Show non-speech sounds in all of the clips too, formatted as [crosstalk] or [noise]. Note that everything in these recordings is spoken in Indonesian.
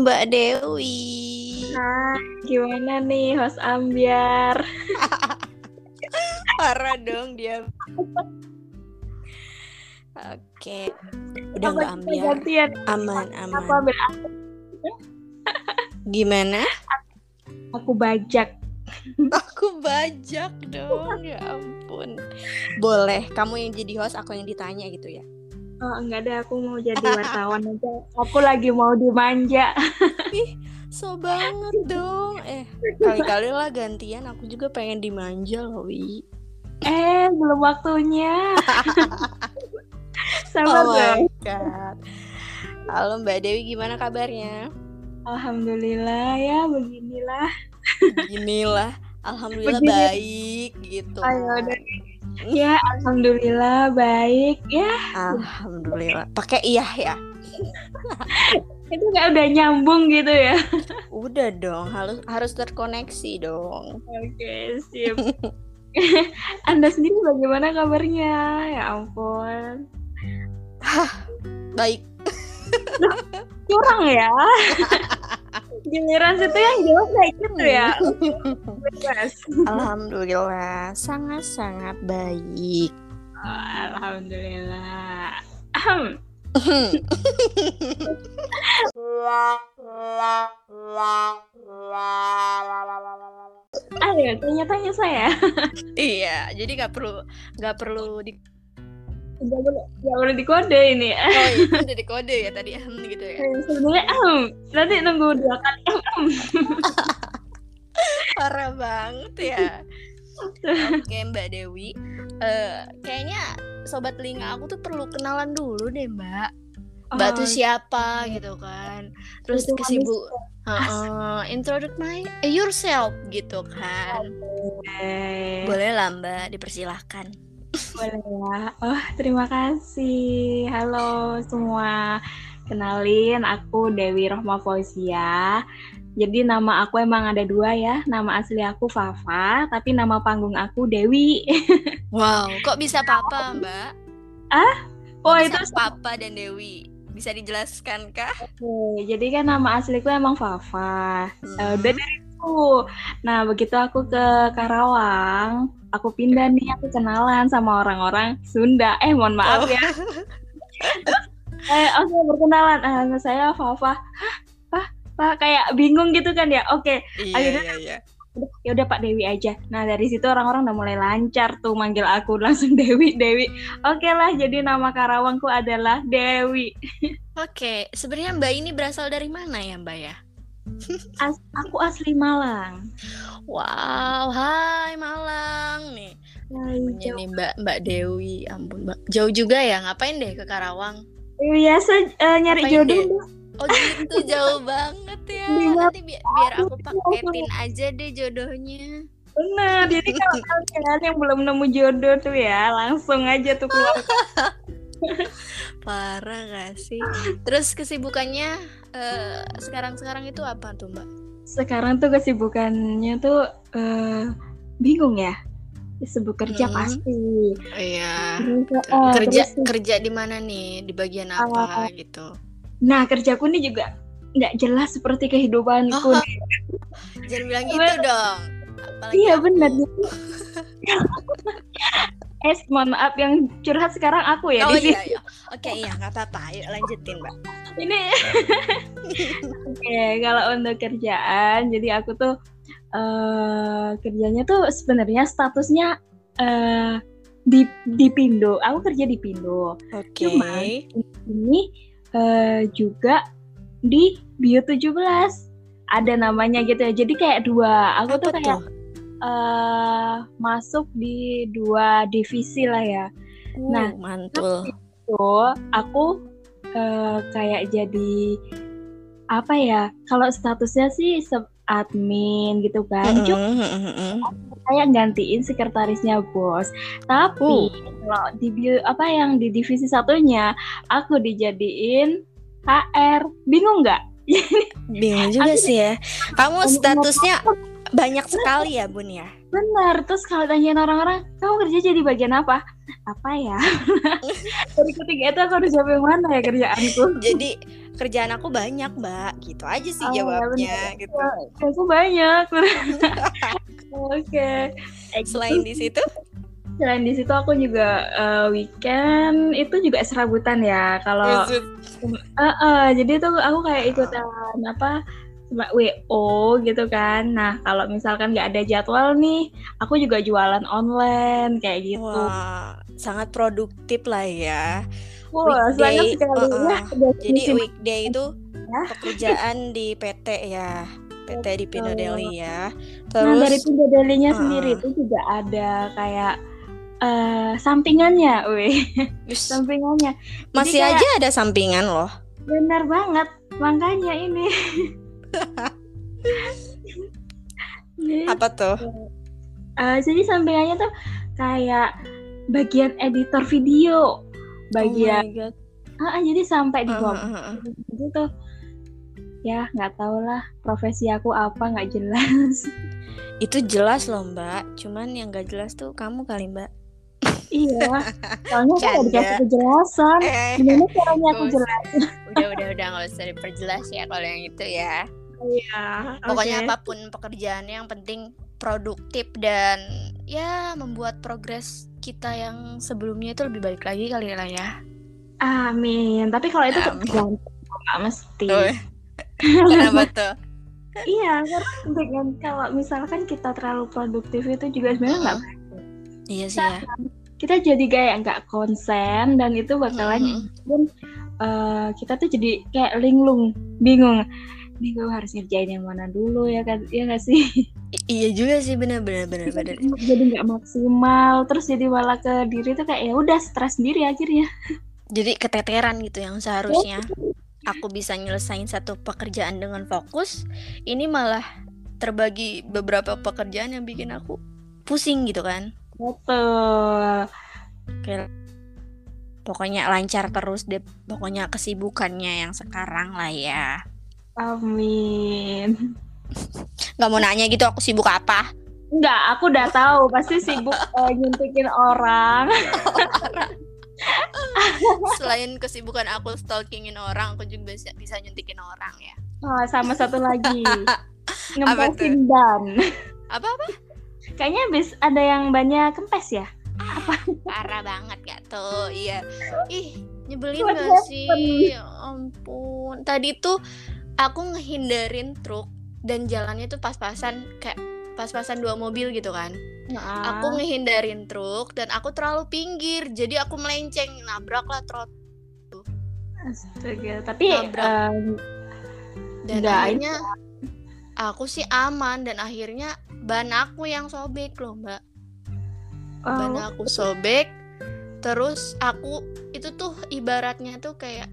Mbak Dewi. Hai, gimana nih host ambiar? [laughs] Parah dong dia. Oke, udah Apa nggak ambiar. gantian? Aman, Apa aman. ambil aku? Gimana? Aku bajak. Aku bajak dong, ya ampun. Boleh, kamu yang jadi host, aku yang ditanya gitu ya. Oh, enggak deh, aku mau jadi [laughs] wartawan aja. Aku lagi mau dimanja. [laughs] So banget dong. Eh, kali-kali lah gantian. Aku juga pengen dimanja loh, Wi. Eh, belum waktunya. [laughs] Sabar Oh my god. Halo Mbak Dewi, gimana kabarnya? Alhamdulillah ya, beginilah. Inilah, alhamdulillah Begini. baik gitu. Ayo deh. Ya, alhamdulillah baik. Ya, Alhamdulillah. Pakai iya ya. [laughs] itu kayak udah nyambung gitu ya. [laughs] Udah dong, harus harus terkoneksi dong. Oke, sip. [laughs] Anda sendiri bagaimana kabarnya? Ya ampun. Baik. Curang ya. Giliran situ yang jawab kayak gitu ya. Bebas. [laughs] Alhamdulillah, sangat-sangat baik. Oh, Alhamdulillah. Ahem. Ayo, tanya-tanya saya. iya, jadi nggak perlu nggak perlu di Gak boleh, boleh dikode ini. Oh, itu udah di kode ya tadi ahem gitu ya. Sebenarnya ahem. Nanti nunggu dua kali. ahem. [laughs] Parah banget ya. Oke Mbak Dewi, Eh, kayaknya sobat telinga aku tuh perlu kenalan dulu deh Mbak. Mbak tuh Oh, siapa gitu kan? Terus Itu kesibuk, Heeh, introduce my eh, yourself gitu kan? Boleh. Boleh lah Mbak, dipersilahkan. Boleh ya. Oh, terima kasih. Halo semua. Kenalin, aku Dewi Rohma Fauzia. Jadi nama aku emang ada dua ya. Nama asli aku Fafa, tapi nama panggung aku Dewi. [laughs] Wow, kok bisa Papa Mbak? Oh, Kok itu bisa Papa dan Dewi. Bisa dijelaskan kah? Oke, jadi kan nama asliku emang Fafa. Eh, Hmm. udah dari itu. Nah, begitu aku ke Karawang, aku pindah nih, aku kenalan sama orang-orang Sunda. Eh, mohon maaf Oh. ya. eh, oke, berkenalan. Eh, saya Fafa. Hah? Pak, Pak, kayak bingung gitu kan ya. Oke, Iya, Akhirnya- iya, iya. udah, ya udah Pak Dewi aja. Nah, dari situ orang-orang udah mulai lancar tuh manggil aku langsung Dewi, Dewi. Oke lah, jadi nama Karawangku adalah Dewi. Oke, sebenarnya Mbak ini berasal dari mana ya Mbak ya? As- aku asli Malang. Wow, hai Malang nih. Hai, nih Mbak Mbak Dewi, ampun Mbak. Jauh juga ya, ngapain deh ke Karawang? Biasa eh, nyari Ngapain jodoh deh? Oh gitu, [laughs] jauh banget ya. Nanti bi- biar aku paketin aja deh jodohnya. Bener, jadi [laughs] kalau kalian yang belum nemu jodoh tuh ya, langsung aja tuh keluar. [laughs] Parah gak sih? Terus kesibukannya eh, sekarang-sekarang itu apa tuh Mbak? Sekarang tuh kesibukannya tuh eh, bingung ya. Sibuk kerja Hmm. pasti. Iya. Terus, eh, kerja terus- kerja di mana nih? Di bagian apa gitu? nah, kerjaku nih juga nggak jelas seperti kehidupanku. Oh, nih. Jangan bilang gitu dong. Apalagi Iya aku. bener. [laughs] eh, mohon maaf yang curhat sekarang aku ya Oh di sini. iya, iya. Oke, iya, nggak apa-apa. Ayo lanjutin, Mbak. Ini [laughs] Oke, kalau untuk kerjaan, jadi aku tuh eh kerjanya tuh sebenarnya statusnya eh di di Pindo. Aku kerja di Pindo. Oke. Cuman, Ini eh juga di Bio 17. Ada namanya gitu ya. Jadi kayak dua. Aku Apa tuh kayak tuh? Eh masuk di dua divisi lah ya. Nah, nah, mantul. Tuh, aku eh, kayak jadi apa ya? Kalau statusnya sih admin gitu kan. Cuma kayak gantiin sekretarisnya bos. Tapi kalau di apa yang di divisi satunya aku dijadiin HR. Bingung nggak? [laughs] Bingung juga sih ya. Kamu statusnya banyak sekali ya, Bun ya? Bener. Terus kalau tanyain orang-orang, kamu kerja jadi bagian apa? apa ya? [laughs] Dari ketiga itu aku harus jawab yang mana ya kerjaanku? Jadi kerjaan aku banyak mbak. Gitu aja sih oh, jawabnya ya gitu aku banyak. [laughs] Oke. Okay. selain di situ? Selain di situ aku juga uh, weekend itu juga serabutan ya. Kalau uh, uh, jadi tuh aku kayak ikutan apa WO gitu kan. Nah, kalau misalkan nggak ada jadwal nih, aku juga jualan online kayak gitu. Wah, sangat produktif lah ya. Wah, weekday, sekali uh, uh. ya. Jadi weekday itu ya. pekerjaan di PT ya. PT di Pindo Deli ya. Terus nah, dari Pindo Delinya uh, sendiri itu juga ada kayak uh, sampingannya, weh. sampingannya. Masih kayak, aja ada sampingan loh. Benar banget. Makanya ini apa tuh? Uh, jadi sampingannya tuh kayak bagian editor video, bagian. Oh uh, jadi sampai di bawah uh, uh, uh. gitu Ya nggak tau lah profesi aku apa nggak jelas. Itu jelas loh mbak, cuman yang nggak jelas tuh kamu kali mbak. iya, [laughs] soalnya kan dikasih kejelasan. Eh, Gimana caranya aku jelasin? Udah, udah, udah nggak usah diperjelas ya kalau yang itu ya. Iya. Pokoknya okay. apa pun pekerjaannya yang penting produktif dan ya membuat progres kita yang sebelumnya itu lebih baik lagi kali lah ya. Amin. Tapi kalau itu tergantung nggak mesti. [laughs] Kenapa tuh? iya, karena dengan kalau misalkan kita terlalu produktif itu juga sebenarnya nggak baik. Iya sih ya. Kita jadi kayak nggak konsen dan itu bakalan mm -hmm. uh, kita tuh jadi kayak linglung, bingung nih gue harus ngerjain yang mana dulu ya kan? Ya gak sih? I iya juga sih bener bener bener bener. jadi nggak maksimal terus jadi malah ke diri tuh kayak ya udah stres sendiri akhirnya. Jadi keteteran gitu yang seharusnya aku bisa nyelesain satu pekerjaan dengan fokus ini malah terbagi beberapa pekerjaan yang bikin aku pusing gitu kan? Betul. Kayak pokoknya lancar terus deh pokoknya kesibukannya yang sekarang lah ya Amin. Gak mau nanya gitu aku sibuk apa? Enggak, aku udah tahu pasti sibuk uh, [laughs] nyuntikin orang. Selain kesibukan aku stalkingin orang, aku juga bisa, bisa nyuntikin orang ya. Oh, sama satu lagi. [laughs] Ngempesin ban. Apa-apa? Kayaknya bis ada yang banyak kempes ya? Apa? Parah banget gak tuh, iya. Ih, nyebelin gak sih? Ya ampun. Tadi tuh aku ngehindarin truk dan jalannya tuh pas-pasan kayak pas-pasan dua mobil gitu kan. Nah. Aku ngehindarin truk dan aku terlalu pinggir, jadi aku melenceng, nabrak lah truk. Astaga, tapi nabrak. Um, dan akhirnya aku sih aman dan akhirnya ban aku yang sobek loh mbak. Oh. Ban aku sobek, terus aku itu tuh ibaratnya tuh kayak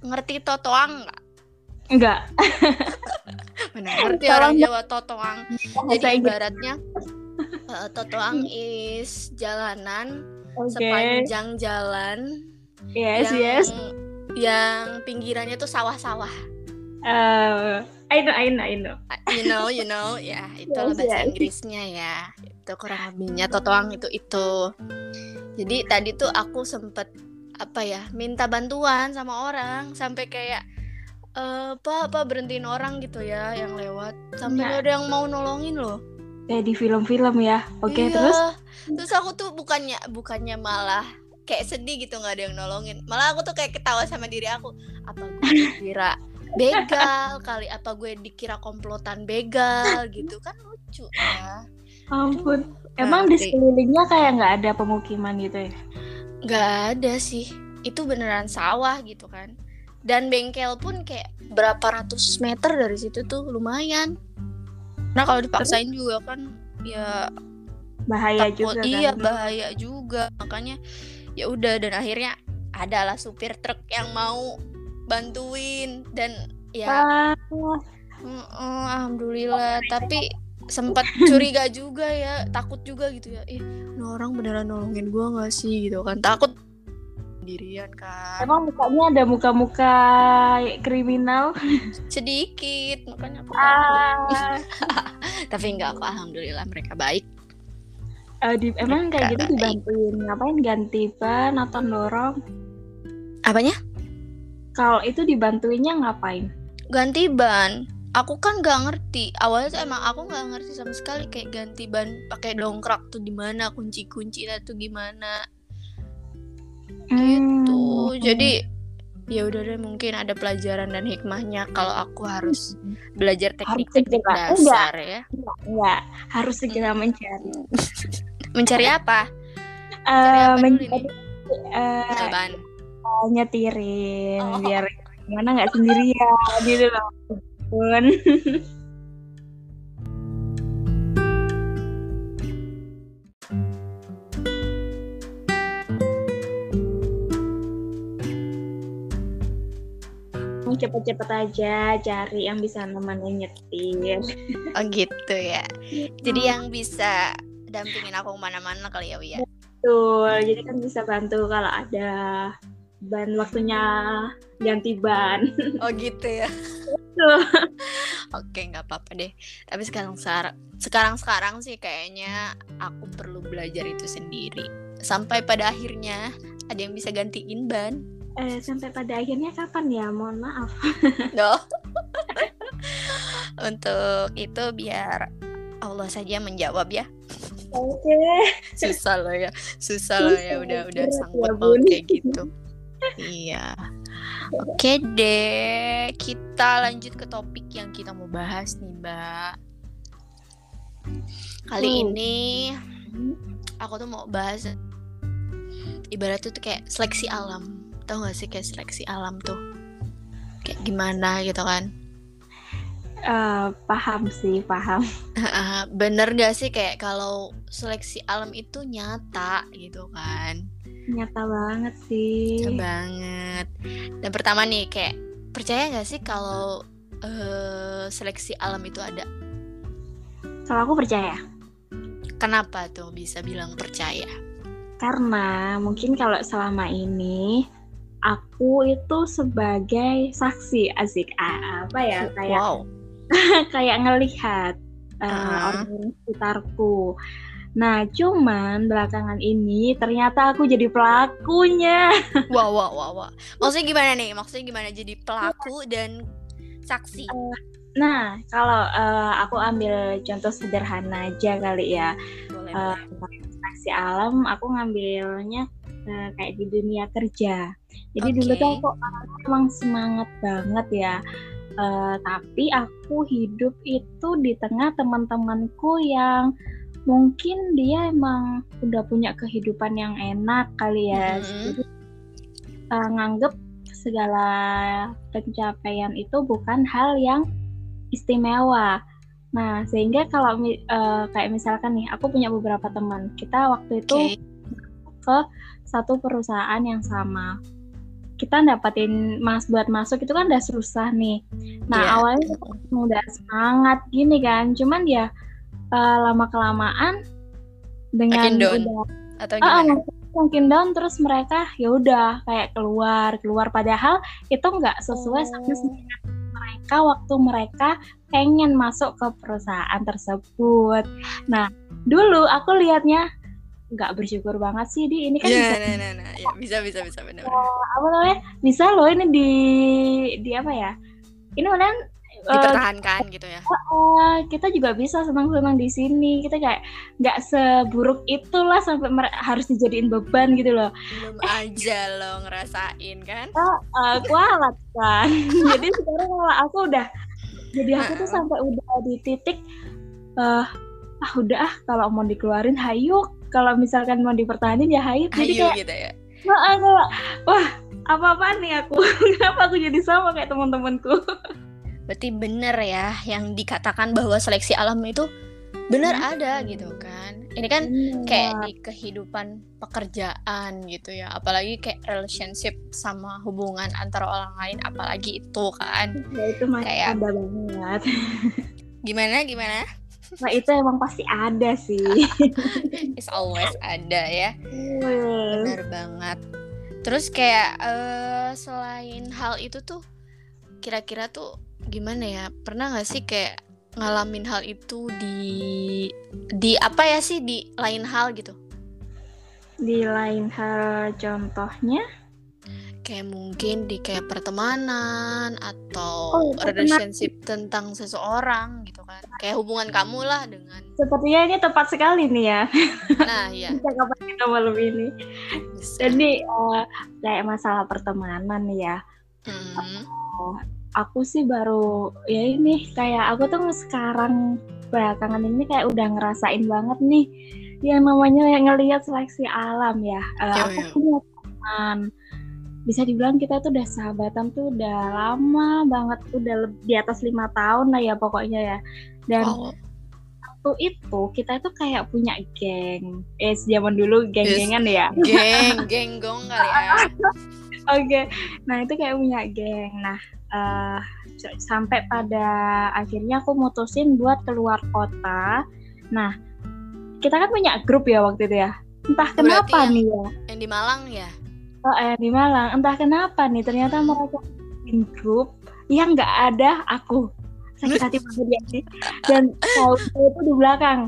ngerti totoang nggak? Enggak. [laughs] Ngerti orang Jawa totoang. Jadi ibaratnya uh, totoang is jalanan okay. sepanjang jalan. Yes, yang, yes. Yang pinggirannya tuh sawah-sawah. Uh, I know, I know, I know. You know, you know, ya itu yes, bahasa yes. Inggrisnya ya. Itu kurang lebihnya totoang itu itu. Jadi tadi tuh aku sempet apa ya minta bantuan sama orang sampai kayak uh, apa apa berhentiin orang gitu ya yang lewat. Sampai nah. ada yang mau nolongin loh. Kayak di film-film ya. Oke okay, iya. terus? Terus aku tuh bukannya bukannya malah kayak sedih gitu nggak ada yang nolongin. Malah aku tuh kayak ketawa sama diri aku. Apa gue dikira begal kali? Apa gue dikira komplotan begal? Gitu. Kan lucu ya. Ampun. Emang di sekelilingnya kayak nggak ada pemukiman gitu ya? Nggak ada sih. Itu beneran sawah gitu kan dan bengkel pun kayak berapa ratus meter dari situ tuh lumayan. Nah kalau dipaksain Tapi, juga kan ya bahaya takut, juga iya kan? bahaya juga. Makanya ya udah dan akhirnya adalah supir truk yang mau bantuin. Dan ya ah. uh, uh, alhamdulillah tapi sempat curiga juga ya takut juga gitu ya. Ih orang beneran nolongin gua nggak sih gitu kan. Takut sendirian kan emang mukanya ada muka-muka kriminal? Sedikit makanya aku ah. [laughs] tapi enggak kok alhamdulillah mereka baik. Uh, di, emang kayak gitu dibantuin ngapain? Ganti ban atau dorong? Apanya? Kalau itu dibantuinnya ngapain? Ganti ban. Aku kan nggak ngerti. Awalnya tuh emang aku nggak ngerti sama sekali kayak ganti ban pakai dongkrak tuh gimana kunci kunci tuh gimana hmm. gitu jadi ya udah deh mungkin ada pelajaran dan hikmahnya kalau aku harus belajar teknik-teknik dasar ya. enggak, enggak. Harus segera mencari. [laughs] Mencari apa? Mencari uh, apa mencari uh, nyetirin oh. biar gimana nggak sendirian gitu loh [laughs] cepet-cepet aja cari yang bisa nemenin nyetir. [laughs] Oh gitu ya. Jadi yang bisa dampingin aku ke mana-mana kali ya Wia. Betul, jadi kan bisa bantu kalau ada ban waktunya ganti ban. Oh gitu ya. Oke nggak apa-apa deh. Tapi sekarang sekarang sekarang sih kayaknya aku perlu belajar itu sendiri. Sampai pada akhirnya ada yang bisa gantiin ban. Eh sampai pada akhirnya kapan ya? Mohon maaf. [laughs] No. [laughs] Untuk itu biar Allah saja menjawab ya. Oke. Okay. Susah loh ya. Susah loh ya udah udah ya, sangkut paut kayak gitu iya. Oke deh, kita lanjut ke topik yang kita mau bahas nih, Mbak. Kali hmm. ini aku tuh mau bahas ibaratnya tuh kayak seleksi alam. Tahu gak sih kayak seleksi alam tuh? Kayak gimana gitu kan? Uh, paham sih, paham. [laughs] Bener gak sih kayak kalau seleksi alam itu nyata gitu kan? nyata banget sih nyata banget dan pertama nih kayak percaya nggak sih kalau uh, seleksi alam itu ada kalau aku percaya kenapa tuh bisa bilang percaya karena mungkin kalau selama ini aku itu sebagai saksi asik apa ya kayak wow. [laughs] kayak ngelihat uh, uh. orang sekitarku Nah, cuman belakangan ini ternyata aku jadi pelakunya. [laughs] Wah, wah, wah, wah. Maksudnya gimana nih? Maksudnya gimana jadi pelaku dan saksi? Uh, nah, kalau uh, aku ambil contoh sederhana aja kali ya. Boleh, uh, saksi alam, aku ngambilnya uh, kayak di dunia kerja. Jadi okay. dulu tuh aku emang semangat banget ya. Uh, tapi aku hidup itu di tengah teman-temanku yang mungkin dia emang udah punya kehidupan yang enak kali ya mm-hmm. jadi uh, nganggep segala pencapaian itu bukan hal yang istimewa nah sehingga kalau uh, kayak misalkan nih aku punya beberapa teman kita waktu itu okay. ke satu perusahaan yang sama kita dapatin mas buat masuk itu kan udah susah nih. Nah yeah. awalnya udah semangat gini kan, cuman ya uh, lama kelamaan dengan down. udah atau gimana? Uh, mungkin down terus mereka ya udah kayak keluar keluar padahal itu nggak sesuai oh. sama mereka waktu mereka pengen masuk ke perusahaan tersebut. Nah dulu aku lihatnya nggak bersyukur banget sih di ini kan yeah, bisa nah, nah, nah. Ya, bisa bisa bisa benar. Uh, apa namanya bisa loh ini di di apa ya? Ini kemudian dipertahankan uh, gitu ya. Uh, kita juga bisa senang-senang di sini. Kita kayak nggak seburuk itulah sampai harus dijadiin beban gitu loh. Belum aja lo ngerasain kan? Uh, uh, kualat kan. [laughs] jadi sekarang kalau aku udah jadi aku tuh sampai udah di titik uh, ah udah ah kalau mau dikeluarin hayu kalau misalkan mau dipertahanin ya hayu jadi kayak gitu ya. Wah, wah apa-apaan nih aku? [laughs] Kenapa aku jadi sama kayak teman-temanku? Berarti bener ya yang dikatakan bahwa seleksi alam itu benar hmm. ada gitu kan? Ini kan hmm. kayak di kehidupan pekerjaan gitu ya apalagi kayak relationship sama hubungan antara orang lain apalagi itu kan? Ya, itu masih kayak ada banget. [laughs] Gimana gimana Nah itu emang pasti ada sih. [laughs] It's always ada ya. Benar banget. Terus kayak uh, selain hal itu tuh kira-kira tuh gimana ya pernah nggak sih kayak ngalamin hal itu di di apa ya sih di lain hal gitu di lain hal contohnya kayak mungkin di kayak pertemanan atau oh, relationship tentang seseorang gitu kan. Kayak hubungan kamu lah dengan sepertinya ini tepat sekali nih ya. Nah iya. [laughs] Kapan kita malam ini. Bisa. jadi uh, kayak masalah pertemanan ya. Hmm. uh, aku sih baru ya ini kayak aku tuh sekarang belakangan ini kayak udah ngerasain banget nih yang namanya yang ngelihat seleksi alam ya. Uh, aku punya teman bisa dibilang kita tuh udah sahabatan tuh udah lama banget udah di atas lima tahun lah ya pokoknya ya. Dan wow. waktu itu kita tuh kayak punya geng eh zaman dulu geng-gengan ya. Geng geng gong kali ya. [laughs] Oke okay. nah itu kayak punya geng. Nah uh, sampai pada akhirnya aku mutusin buat keluar kota. Nah kita kan punya grup ya waktu itu ya. Entah kenapa yang, nih ya. yang di Malang ya oh eh di Malang. Entah kenapa nih ternyata mereka bikin grup yang nggak ada aku. Sakit hati [laughs] banget ya sih dan tahu itu di belakang.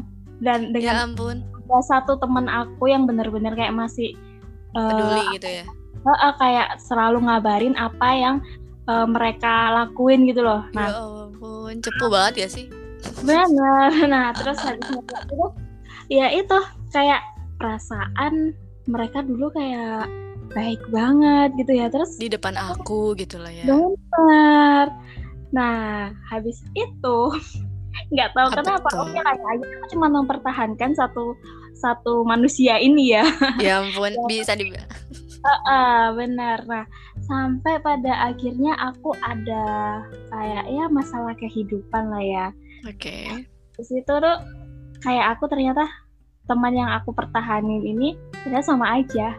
Dan ya dengan ya ampun. ada satu teman aku yang benar-benar kayak masih peduli uh, gitu ya? uh, uh, kayak selalu ngabarin apa yang uh, mereka lakuin gitu loh. Nah ya ampun cepu banget ya sih? Benar [laughs] nah terus habis itu ya itu kayak perasaan mereka dulu kayak baik banget gitu ya. Terus di depan aku gitu lah ya. Benar nah habis itu [laughs] nggak tahu Apa kenapa oke kayak aja aku cuma mempertahankan satu satu manusia ini ya. [laughs] Ya ampun bisa di uh, uh, benar. Nah sampai pada akhirnya aku ada kayak ya masalah kehidupan lah ya. Oke. Okay. di situ tuh kayak aku ternyata teman yang aku pertahanin ini ternyata sama aja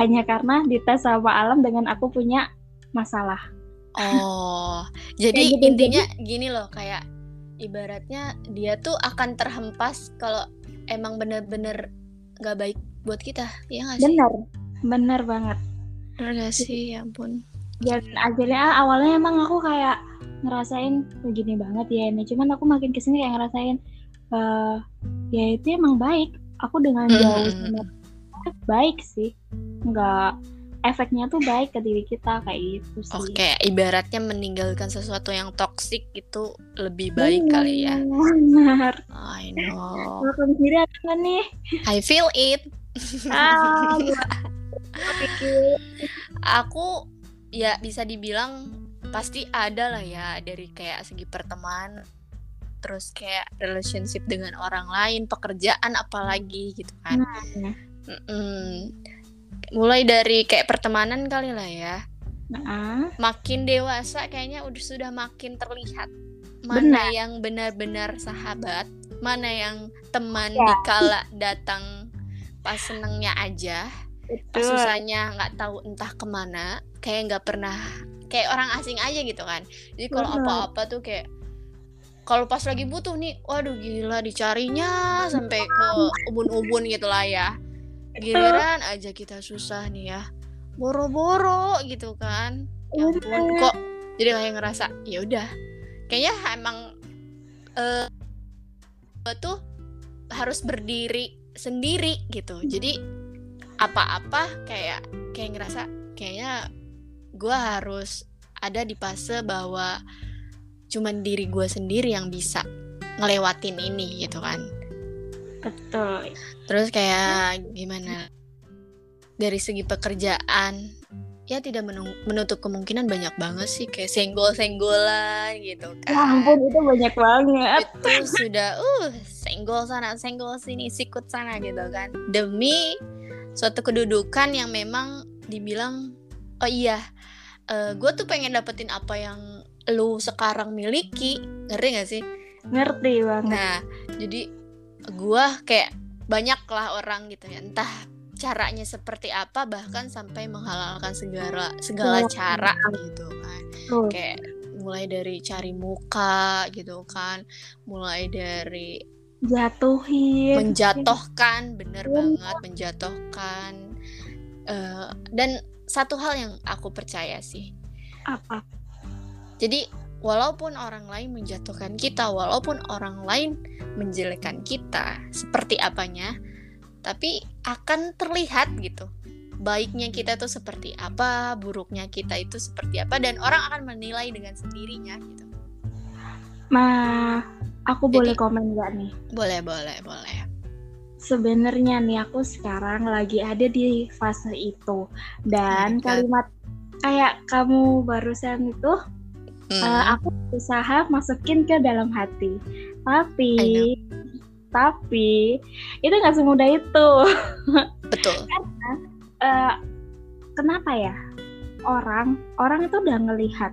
hanya karena dites sama alam dengan aku punya masalah. Oh, [laughs] jadi gitu, intinya jadi, gini loh kayak ibaratnya dia tuh akan terhempas kalau emang bener-bener gak baik buat kita, ya gak sih? Bener, bener banget. Bener gak sih, ya ampun. Dan akhirnya awalnya emang aku kayak ngerasain begini banget ya ini, cuman aku makin ke sini kayak ngerasain uh, ya itu emang baik. Aku dengan jauh sama baik sih nggak efeknya tuh baik ke diri kita kayak gitu sih. Oke, okay, ibaratnya meninggalkan sesuatu yang toksik itu lebih baik benar, kali ya. Benar. I know. Kalau sendiri apa nih? I feel it. Ah, [laughs] aku ya bisa dibilang pasti ada lah ya dari kayak segi pertemanan terus kayak relationship dengan orang lain pekerjaan apalagi gitu kan nah, Mm-mm. Mulai dari kayak pertemanan kali lah ya. Nah. Makin dewasa kayaknya udah sudah makin terlihat mana Benar. yang benar-benar sahabat, mana yang teman ya. dikala datang pas senengnya aja, Betul. pas susahnya nggak tahu entah ke mana, kayak nggak pernah kayak orang asing aja gitu kan. Jadi kalau apa-apa tuh kayak kalau pas lagi butuh nih, waduh gila dicarinya sampai ke ubun-ubun gitu lah ya giliran aja kita susah nih ya. Boro-boro gitu kan. Ya ampun kok jadi kayak ngerasa ya udah. Kayaknya emang eh uh, tuh harus berdiri sendiri gitu. Jadi apa-apa kayak kayak ngerasa kayaknya gue harus ada di fase bahwa cuman diri gue sendiri yang bisa ngelewatin ini gitu kan Betul. Terus kayak gimana? Dari segi pekerjaan, ya tidak menutup kemungkinan banyak banget sih kayak senggol-senggolan gitu kan. Ya ampun itu banyak banget. Itu sudah uh senggol sana, senggol sini, sikut sana gitu kan. Demi suatu kedudukan yang memang dibilang oh iya, uh, eh, gue tuh pengen dapetin apa yang lu sekarang miliki, ngerti gak sih? Ngerti banget. Nah, jadi gue kayak banyak lah orang gitu ya. Entah caranya seperti apa bahkan sampai menghalalkan segala segala cara gitu kan. Kayak mulai dari cari muka gitu kan mulai dari jatuhin menjatuhkan bener ya. banget menjatuhkan uh, dan satu hal yang aku percaya sih. Apa? Jadi walaupun orang lain menjatuhkan kita walaupun orang lain menjelekkan kita seperti apanya tapi akan terlihat gitu. Baiknya kita tuh seperti apa buruknya kita itu seperti apa dan orang akan menilai dengan sendirinya gitu. Ma, aku Jadi, boleh komen nggak nih? Boleh boleh boleh. Sebenarnya nih aku sekarang lagi ada di fase itu. Dan oh kalimat kayak kamu barusan itu hmm. uh, aku berusaha masukin ke dalam hati. Tapi tapi itu nggak semudah itu. [laughs] Betul. Karena uh, kenapa ya? Orang orang itu udah ngelihat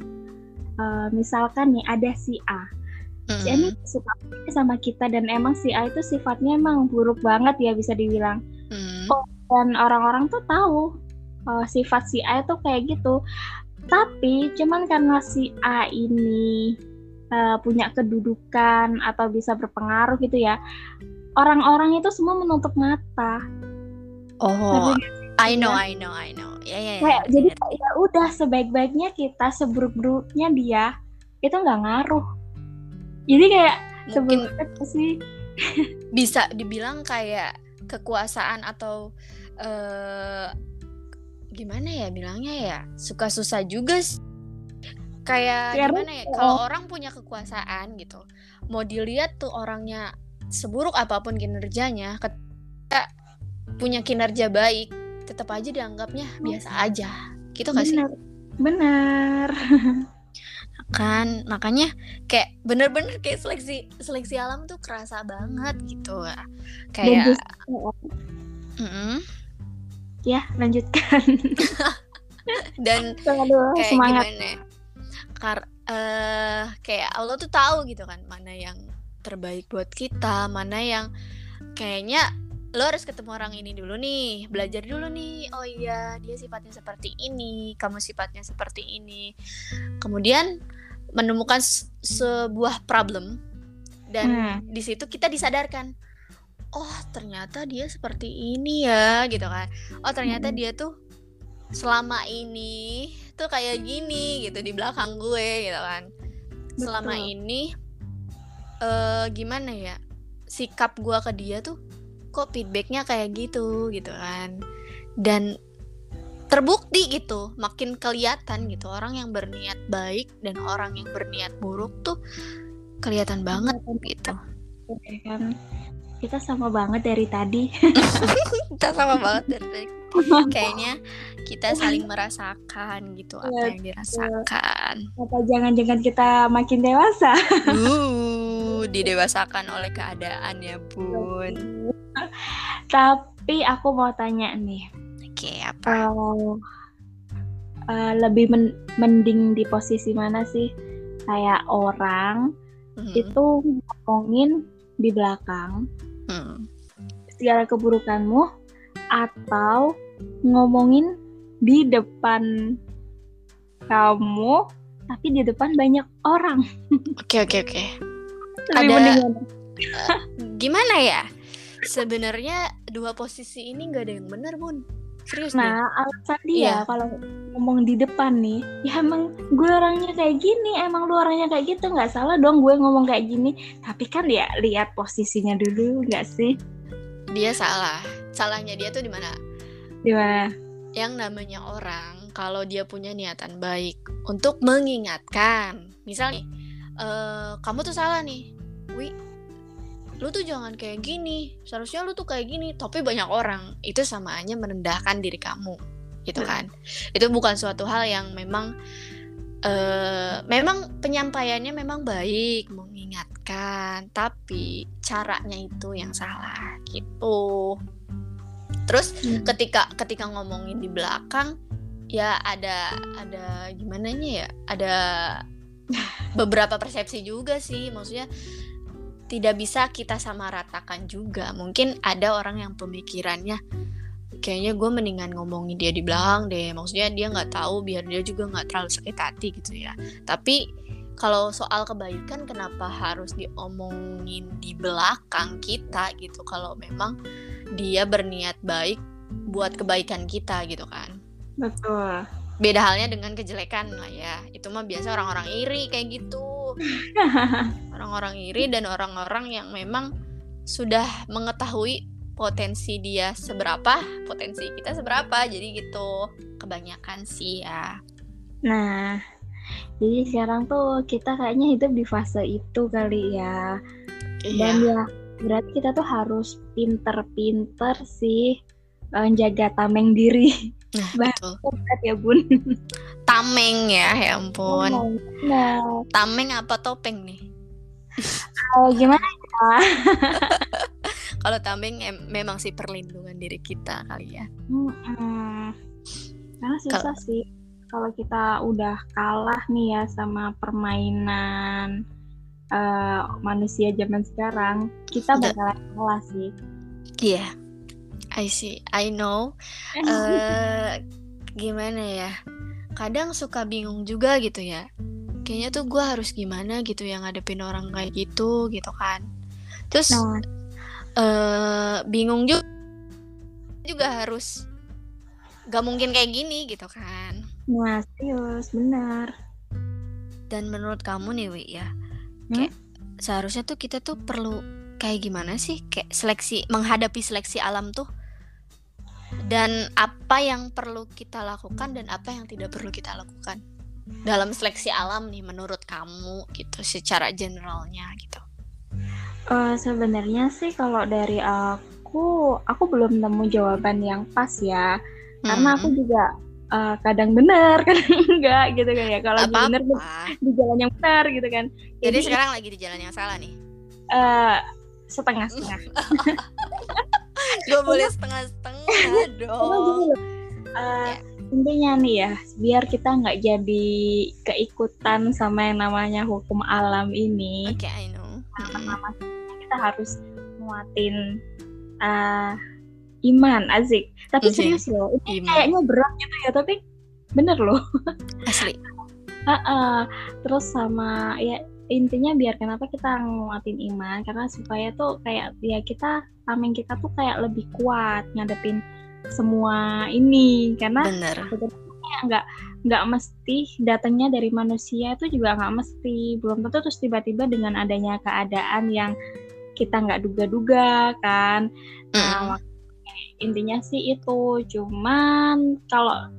uh, misalkan nih ada si A. Hmm. si A ini suka sama kita dan emang si A itu sifatnya emang buruk banget ya bisa dibilang. Hmm. oh, dan orang-orang tuh tahu uh, sifat si A itu kayak gitu tapi cuman karena si A ini uh, punya kedudukan atau bisa berpengaruh gitu ya orang-orang itu semua menutup mata. Oh I know I know I know. Ya ya, ya kayak ya, jadi ya. udah sebaik-baiknya kita seburuk-buruknya dia itu nggak ngaruh. Jadi kayak mungkin sih. bisa dibilang kayak kekuasaan atau uh, gimana ya bilangnya ya suka susah juga sih. kayak ya, gimana ya kalau orang punya kekuasaan gitu mau dilihat tuh orangnya seburuk apa pun kinerjanya ketika punya kinerja baik tetap aja dianggapnya biasa aja gitu gak sih? Benar [laughs] kan makanya kayak bener-bener kayak seleksi seleksi alam tuh kerasa banget gitu. Kayak mm -mm, ya lanjutkan [laughs] dan Aduh, kayak semangat. gimana ya? Kar uh, kayak Allah tuh tahu gitu kan mana yang terbaik buat kita mana yang kayaknya lo harus ketemu orang ini dulu nih belajar dulu nih oh iya dia sifatnya seperti ini kamu sifatnya seperti ini kemudian menemukan sebuah problem dan hmm. di situ kita disadarkan oh ternyata dia seperti ini ya gitu kan. Oh ternyata dia tuh selama ini tuh kayak gini gitu di belakang gue gitu kan. Selama Betul. ini uh, gimana ya sikap gue ke dia tuh kok feedbacknya kayak gitu gitu kan. Dan terbukti gitu makin kelihatan gitu orang yang berniat baik dan orang yang berniat buruk tuh kelihatan banget gitu. kan kita sama banget dari tadi. [laughs] kita sama banget dari tadi. Kayaknya kita saling merasakan gitu apa ya, yang dirasakan. Apa jangan-jangan kita makin dewasa? uh, didewasakan oleh keadaan ya, Bun. [laughs] Tapi aku mau tanya nih. Oke, okay, apa? Uh, uh, lebih men mending di posisi mana sih? Kayak orang mm -hmm. itu ngomongin di belakang hmm. segala keburukanmu atau ngomongin di depan kamu tapi di depan banyak orang. Oke oke oke. Ada uh, [laughs] gimana ya? Sebenarnya dua posisi ini nggak ada yang benar bun. Serius Nah nih. alasan dia yeah. kalau ngomong di depan nih, ya emang gue orangnya kayak gini, emang lu orangnya kayak gitu nggak salah dong gue ngomong kayak gini. Tapi kan ya lihat posisinya dulu nggak sih? dia salah salahnya dia tuh di mana di mana yang namanya orang kalau dia punya niatan baik untuk mengingatkan misalnya e, kamu tuh salah nih wi lu tuh jangan kayak gini. Seharusnya lu tuh kayak gini. Tapi banyak orang itu sama aja merendahkan diri kamu. Gitu kan? Itu bukan suatu hal yang memang uh, memang penyampaiannya memang baik mengingatkan. Tapi caranya itu yang salah gitu. Terus hmm. ketika ketika ngomongin di belakang ya ada ada gimana ya? Ada [laughs] beberapa persepsi juga sih. Maksudnya tidak bisa kita sama ratakan juga. Mungkin ada orang yang pemikirannya kayaknya gue mendingan ngomongin dia di belakang deh. Maksudnya dia nggak tahu biar dia juga nggak terlalu sakit hati gitu ya. Tapi kalau soal kebaikan kenapa harus diomongin di belakang kita gitu? Kalau memang dia berniat baik buat kebaikan kita gitu kan. Betul beda halnya dengan kejelekan lah ya. Itu mah biasa orang-orang iri kayak gitu. [laughs] Orang-orang iri dan orang-orang yang memang sudah mengetahui potensi dia seberapa potensi kita seberapa. Jadi gitu kebanyakan sih ya. Nah jadi sekarang tuh kita kayaknya hidup di fase itu kali ya. Iya. dan ya berarti kita tuh harus pinter-pinter sih menjaga tameng diri [laughs] Nah, betul. ya bun. [laughs] Tameng ya, ya ampun. Nah. Tameng apa topeng nih? Oh, gimana ya? [laughs] Kalau tameng em memang sih perlindungan diri kita kali ya. Hmm, Karena susah Kalo... sih kalau kita udah kalah nih ya sama permainan uh, manusia zaman sekarang, kita bakalan kalah sih. Iya. Yeah I see, I know. Uh, [laughs] gimana ya? Kadang suka bingung juga gitu ya. Kayaknya tuh gue harus gimana gitu yang ngadepin orang kayak gitu gitu kan. Terus no. uh, eh, bingung juga juga harus gak mungkin kayak gini gitu kan. Nah, serius, benar. Dan menurut kamu nih, Wi ya, hmm? kayak seharusnya tuh kita tuh perlu kayak gimana sih kayak seleksi menghadapi seleksi alam tuh dan apa yang perlu kita lakukan dan apa yang tidak perlu kita lakukan. Dalam seleksi alam nih menurut kamu gitu secara generalnya gitu. Uh, sebenarnya sih kalau dari aku aku belum nemu jawaban yang pas ya. Hmm. karena aku juga uh, kadang benar [laughs] kadang enggak gitu kan ya. Kalau benar di jalan yang benar gitu kan. Jadi, jadi sekarang lagi di jalan yang salah nih. Uh, setengah setengah [laughs] Gak boleh setengah-setengah dong. Uh, intinya nih ya, biar kita nggak jadi keikutan sama yang namanya hukum alam ini. Oke, okay, I know. Pertama kita harus muatin uh, iman, Azik. Tapi okay. serius loh, ini iman. kayaknya berat gitu ya, tapi bener loh. Asli. [laughs] uh, uh, terus sama ya intinya biar kenapa kita nguatin iman karena supaya tuh kayak ya kita tameng kita tuh kayak lebih kuat ngadepin semua ini. Karena nggak nggak mesti datangnya dari manusia itu juga nggak mesti. Belum tentu terus tiba-tiba dengan adanya keadaan yang kita nggak duga-duga kan. Nah, intinya sih itu. Cuman kalau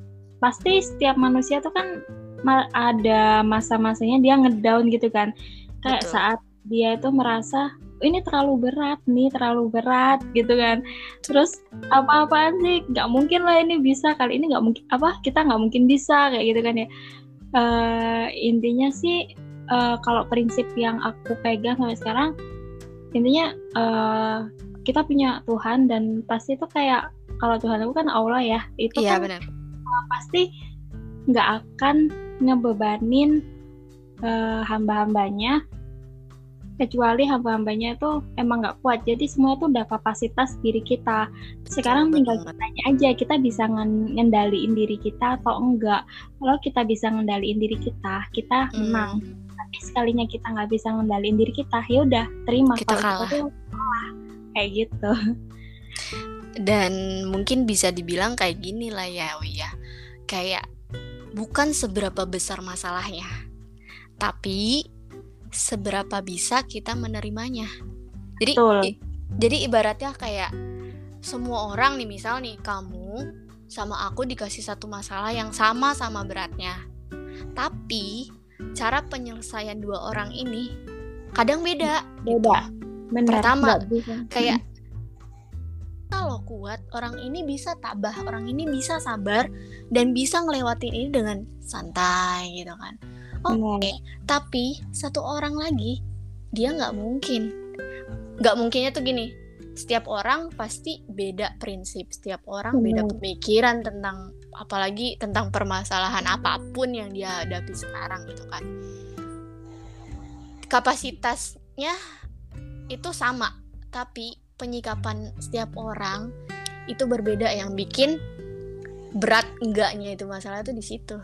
pasti setiap manusia tuh kan ada masa-masanya dia ngedown gitu kan kayak Betul. saat dia itu merasa ini terlalu berat nih terlalu berat gitu kan terus apa-apaan sih nggak mungkin lah ini bisa kali ini nggak mungkin apa kita nggak mungkin bisa kayak gitu kan ya uh, intinya sih uh, kalau prinsip yang aku pegang sampai sekarang intinya uh, kita punya Tuhan dan pasti itu kayak kalau Tuhan itu kan Allah ya itu iya, kan benar. Pasti nggak akan ngebebanin uh, hamba-hambanya. Kecuali hamba-hambanya itu emang nggak kuat. Jadi semua itu udah kapasitas diri kita. Sekarang tinggal tanya aja kita bisa ngendaliin diri kita atau enggak? Kalau kita bisa ngendaliin diri kita kita hmm. menang. Tapi sekalinya kita nggak bisa ngendaliin diri kita ya udah terima. Kita kalau kalah. Kita kalah. Kayak gitu [laughs] dan mungkin bisa dibilang kayak gini lah ya Wi ya kayak bukan seberapa besar masalahnya, tapi seberapa bisa kita menerimanya. Jadi, i, jadi ibaratnya kayak semua orang nih, misal nih kamu sama aku dikasih satu masalah yang sama-sama beratnya, tapi cara penyelesaian dua orang ini kadang beda. Beda. Gitu. Benar, Pertama, kayak kalau kuat orang ini bisa tabah orang ini bisa sabar dan bisa ngelewatin ini dengan santai gitu kan. Oke okay. tapi satu orang lagi dia nggak mungkin. Nggak mungkinnya tuh gini setiap orang pasti beda prinsip setiap orang beda pemikiran tentang apalagi tentang permasalahan apa pun yang dia hadapi sekarang gitu kan. Kapasitasnya itu sama tapi penyikapan setiap orang itu berbeda yang bikin berat enggaknya itu masalah itu di situ.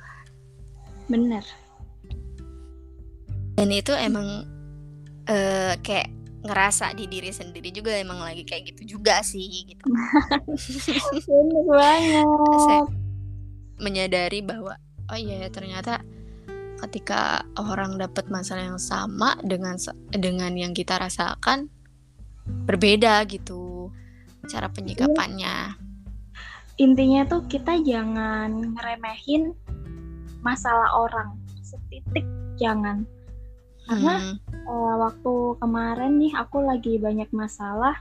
Benar. Dan itu emang uh, kayak ngerasa di diri sendiri juga emang lagi kayak gitu juga sih gitu. [laughs] Benar banget. Saya menyadari bahwa oh iya ternyata ketika orang dapat masalah yang sama dengan dengan yang kita rasakan berbeda gitu cara penyikapannya. Intinya tuh kita jangan ngeremehin masalah orang setitik jangan. Karena hmm. uh, waktu kemarin nih aku lagi banyak masalah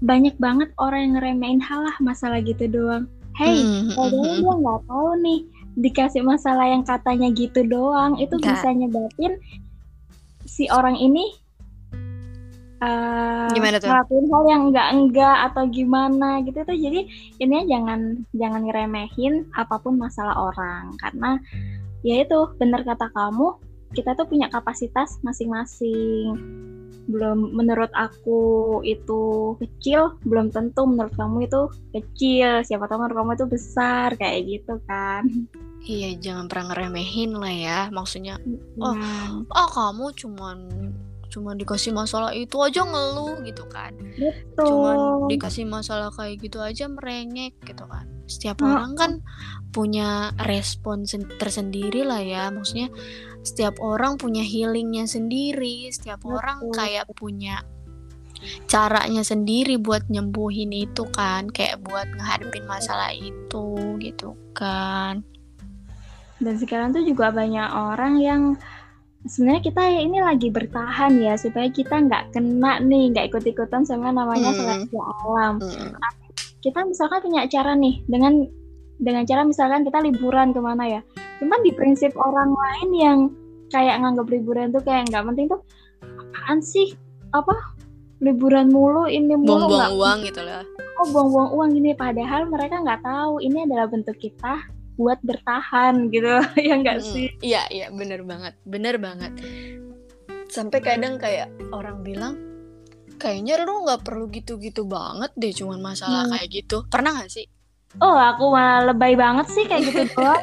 banyak banget orang yang ngeremehin halah masalah gitu doang. Hey, hmm, padahal hmm, dia nggak tahu nih dikasih masalah yang katanya gitu doang itu Gak. bisa nyebatin si orang ini uh, gimana tuh? ngelakuin hal yang enggak enggak atau gimana gitu tuh. Jadi ini jangan jangan ngeremehin apa pun masalah orang. Karena ya itu benar kata kamu kita tuh punya kapasitas masing-masing. Belum menurut aku itu kecil belum tentu menurut kamu itu kecil. Siapa tahu menurut kamu itu besar kayak gitu kan. Iya jangan pernah ngeremehin lah ya. Maksudnya oh oh kamu cuman cuman dikasih masalah itu aja ngeluh gitu kan. Betul. cuman dikasih masalah kayak gitu aja merengek gitu kan. Setiap orang kan punya respon tersendiri lah ya. Maksudnya setiap orang punya healingnya sendiri. Setiap Betul. orang kayak punya caranya sendiri buat nyembuhin itu kan. Kayak buat ngehadapin masalah itu gitu kan. Dan sekarang tuh juga banyak orang yang sebenarnya kita ini lagi bertahan ya supaya kita nggak kena nih nggak ikut-ikutan sama namanya hmm. seleksi alam. Hmm. Kita misalkan punya cara nih dengan dengan cara misalkan kita liburan ke mana ya. Cuman di prinsip orang lain yang kayak nganggap liburan tuh kayak nggak penting tuh apaan sih apa liburan mulu ini mulu buang-buang uang gitu lah. Oh buang-buang uang ini padahal mereka nggak tahu ini adalah bentuk kita buat bertahan gitu [laughs] ya enggak hmm, sih iya iya bener banget bener banget sampai kadang kayak orang bilang kayaknya lu nggak perlu gitu-gitu banget deh cuman masalah hmm. kayak gitu pernah gak sih Oh, aku malah lebay banget sih kayak gitu [laughs] doang.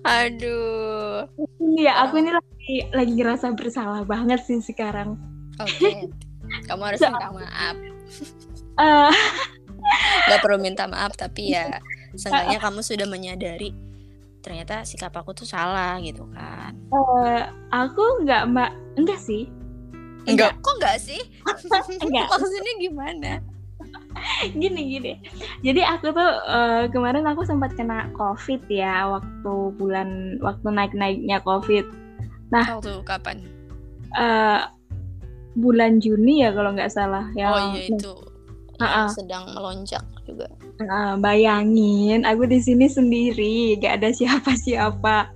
Aduh. Iya, aku ini lagi lagi ngerasa bersalah banget sih sekarang. Oke. Okay. Kamu harus minta maaf. Uh, [laughs] nggak perlu minta maaf tapi ya [laughs] seenggaknya kamu sudah menyadari ternyata sikap aku tuh salah gitu kan. Uh, aku nggak mbak enggak sih. Enggak, enggak. kok enggak sih? [laughs] Enggak. Maksudnya gimana? [laughs] Gini gini. Jadi aku tuh uh, kemarin aku sempat kena covid ya waktu bulan waktu naik naiknya covid. Nah waktu kapan? uh, bulan Juni ya kalau nggak salah ya. Oh iya itu uh-uh. sedang melonjak juga. Nah, bayangin aku di sini sendiri, gak ada siapa-siapa.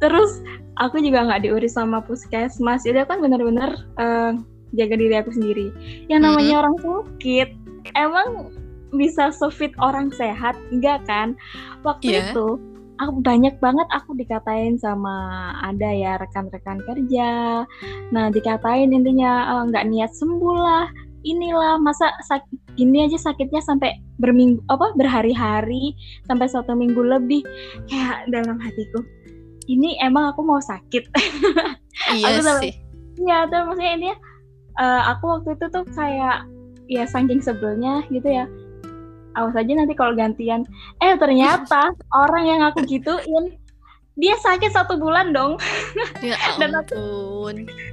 Terus aku juga nggak diurus sama puskesmas. Itu kan benar-benar uh, jaga diri aku sendiri. Yang namanya mm-hmm. orang sakit, emang bisa sofit orang sehat, enggak kan? Waktu yeah. itu aku banyak banget aku dikatain sama ada ya rekan-rekan kerja. Nah, dikatain intinya nggak uh, niat sembuh lah inilah masa sakit ini aja sakitnya sampai berminggu apa berhari-hari sampai satu minggu lebih. Kayak dalam hatiku ini emang aku mau sakit. [laughs] Iya aku sih. Iya tuh maksudnya ini uh, aku waktu itu tuh kayak ya saking sebelnya gitu ya awas aja nanti kalau gantian. Eh ternyata [laughs] orang yang aku gituin dia sakit satu bulan dong. Ya ampun [laughs] dan aku,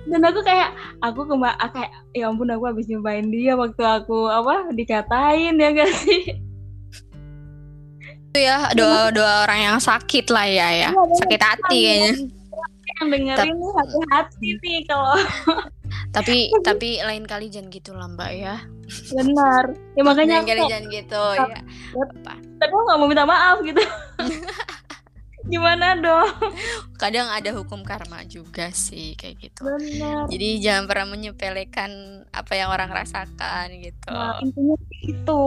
dan aku kayak aku kema kayak ya ampun aku habis nyobain dia waktu aku apa dikatain ya gak sih? Itu ya doa doa orang yang sakit lah ya ya, ya sakit hati kayaknya yang dengerin nih hati-hati nih kalau [laughs] tapi [laughs] tapi lain kali jangan gitu lah mbak ya. Benar. Ya makanya lain kali jangan gitu ya. Apa tapi aku nggak mau minta maaf gitu gimana dong? Kadang ada hukum karma juga sih kayak gitu. Benar. jadi jangan pernah menyepelekan apa yang orang rasakan gitu. Nah, intinya itu.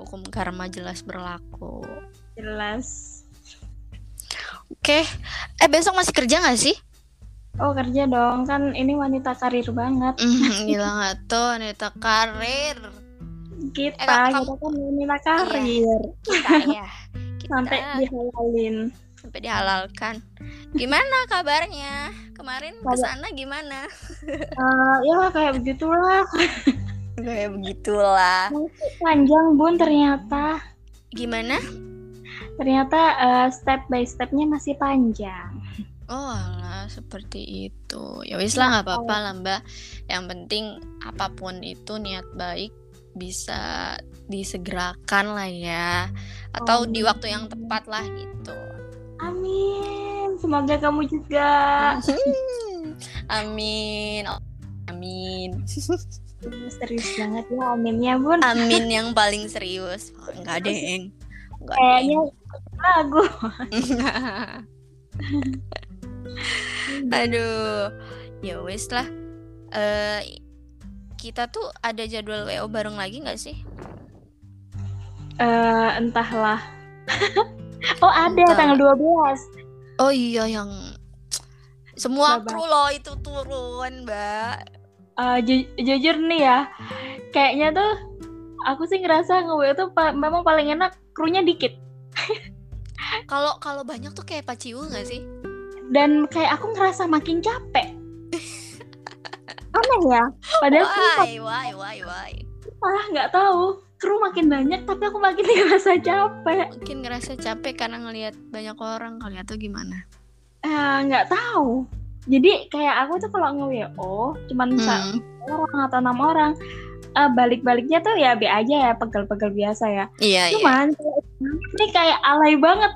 Hukum karma jelas berlaku. Jelas. Oke. Eh besok masih kerja nggak sih? Oh kerja dong. Kan ini wanita karir banget. Mm, gila gak tuh wanita karir. Kita eh, kita kan wanita karir. Iya, kita ya sampai dihalalin sampai dihalalkan gimana kabarnya kemarin ke sana gimana uh, ya kayak begitulah kayak begitulah panjang bun ternyata Gimana? Ternyata uh, step by stepnya masih panjang. Oh lah seperti itu. Ya wis lah nggak apa-apa lah mbak. Yang penting apa pun itu niat baik bisa disegerakan lah ya. Atau Amin. di waktu yang tepat lah gitu. Amin. Semoga kamu juga. [laughs] Amin. Amin. serius banget ya aminnya bun. Amin [laughs] yang paling serius. Oh, enggak deng. Kayaknya lagu. [laughs] Aduh, ya wes lah. Uh, kita tuh ada jadwal WO bareng lagi nggak sih? Uh, entahlah. [laughs] oh ada Entah. tanggal 12 Oh iya yang semua kru loh itu turun, Mbak. Uh, ju jujur nih ya, kayaknya tuh aku sih ngerasa nge tuh pa memang paling enak krunya dikit. [laughs] Kalau kalau banyak tuh kayak paciu nggak sih? dan kayak aku ngerasa makin capek aneh ya padahal why why why why ah nggak tahu kru makin banyak tapi aku makin [laughs] ngerasa capek makin ngerasa capek karena ngelihat banyak orang kali atau gimana eh nggak tahu jadi kayak aku tuh kalau nge WO cuman hmm. orang atau enam orang uh, balik-baliknya tuh ya B aja ya pegel-pegel biasa ya iya, iya. cuman iya. ini kayak alay banget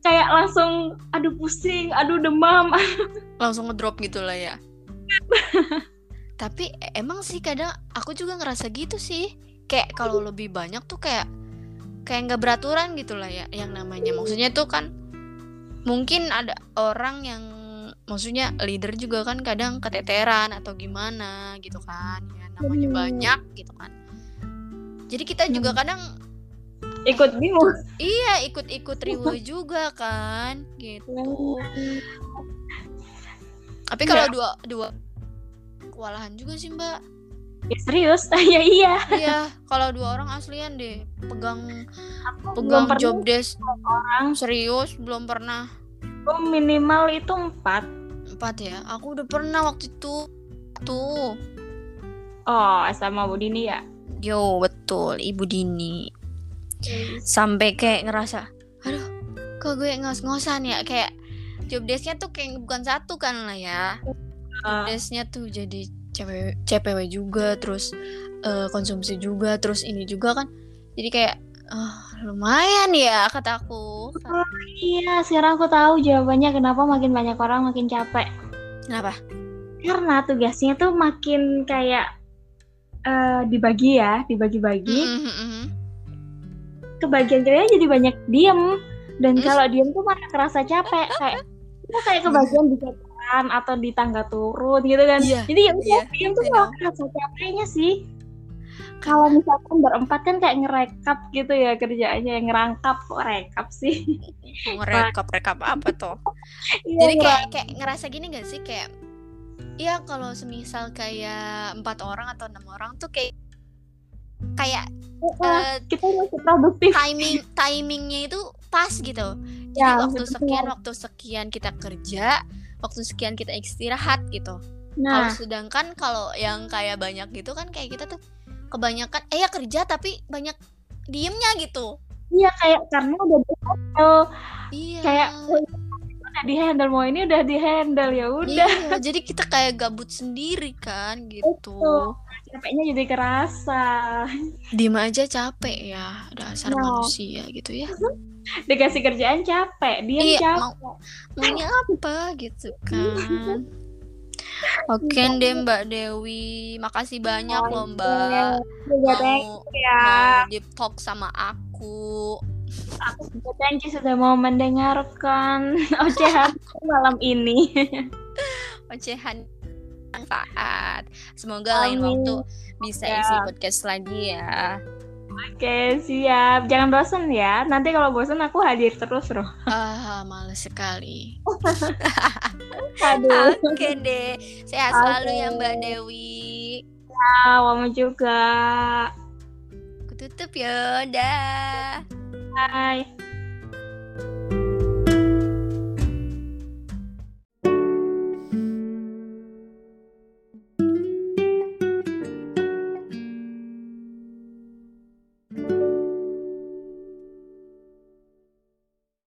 kayak langsung aduh pusing, aduh demam. [laughs] langsung ngedrop gitu lah ya. [laughs] Tapi emang sih kadang aku juga ngerasa gitu sih. Kayak kalau lebih banyak tuh kayak kayak nggak beraturan gitu lah ya yang namanya. Maksudnya tuh kan mungkin ada orang yang maksudnya leader juga kan kadang keteteran atau gimana gitu kan. Ya namanya banyak gitu kan. Jadi kita juga kadang ikut bingung iya ikut-ikut riwa juga kan gitu. Tapi kalau dua dua kewalahan juga sih mbak. Ya, serius? [laughs] Ya iya. Iya kalau dua orang aslian deh. Pegang Aku pegang job desk. orang. Serius? Belum pernah. Oh, minimal itu empat. Empat ya? Aku udah pernah waktu itu. Tuh oh sama Bu Dini ya? Yo betul. Ibu Dini. Sampai kayak ngerasa aduh kok gue ngos-ngosan ya? Kayak job desknya tuh kayak bukan satu kan lah ya job desknya tuh jadi cewek CPW juga terus uh, konsumsi juga terus ini juga kan. Jadi kayak oh, lumayan ya kataku oh, iya sekarang aku tahu jawabannya kenapa makin banyak orang makin capek. Kenapa? Karena tugasnya tuh makin kayak uh, dibagi ya dibagi-bagi. Mm -hmm kebagian ceweknya jadi banyak diem. Dan mm. kalau diem tuh malah kerasa capek kayak kayak kebagian di atau di tangga turun gitu kan. Yeah. jadi ya yeah. diem tuh malah kerasa capeknya sih. Kalau misalkan berempat kan kayak ngerekap gitu ya kerjaannya yang ngerangkap kok rekap sih? Ngerekap rekap apa tuh [laughs] iya, jadi kayak kayak ngerasa gini gak sih? Kayak Iya kalau semisal kayak empat orang atau enam orang tuh kayak kayak uh, kita masih produktif. timing timingnya itu pas gitu. Jadi ya, waktu betul. sekian waktu sekian kita kerja waktu sekian kita istirahat gitu. Nah. Kalau sedangkan kalau yang kayak banyak gitu kan kayak kita tuh kebanyakan eh ya kerja tapi banyak diemnya gitu. Iya kayak karena udah di iya. kayak udah di handle mau ini udah di handle ya udah. Iya, jadi kita kayak gabut sendiri kan gitu. Betul. Capeknya jadi kerasa. Diem aja capek ya dasar no. manusia gitu ya dikasih kerjaan capek dia iya, capek mau, maunya apa gitu kan Oke deh Mbak Dewi, makasih banyak oh, loh Mbak juga mau, ya. mau deep talk sama aku. Aku juga you sudah mau mendengarkan [laughs] ocehan malam ini. [laughs] ocehan manfaat. Semoga Amin. lain waktu bisa ya. isi podcast lagi ya. Oke, siap. Jangan bosan ya. Nanti kalau bosan aku hadir terus, Roh. Ah, males sekali. [laughs] Aduh. Oke deh. Sehat okay. selalu ya Mbak Dewi. Ya, kamu juga. Aku tutup ya. Dah. Bye.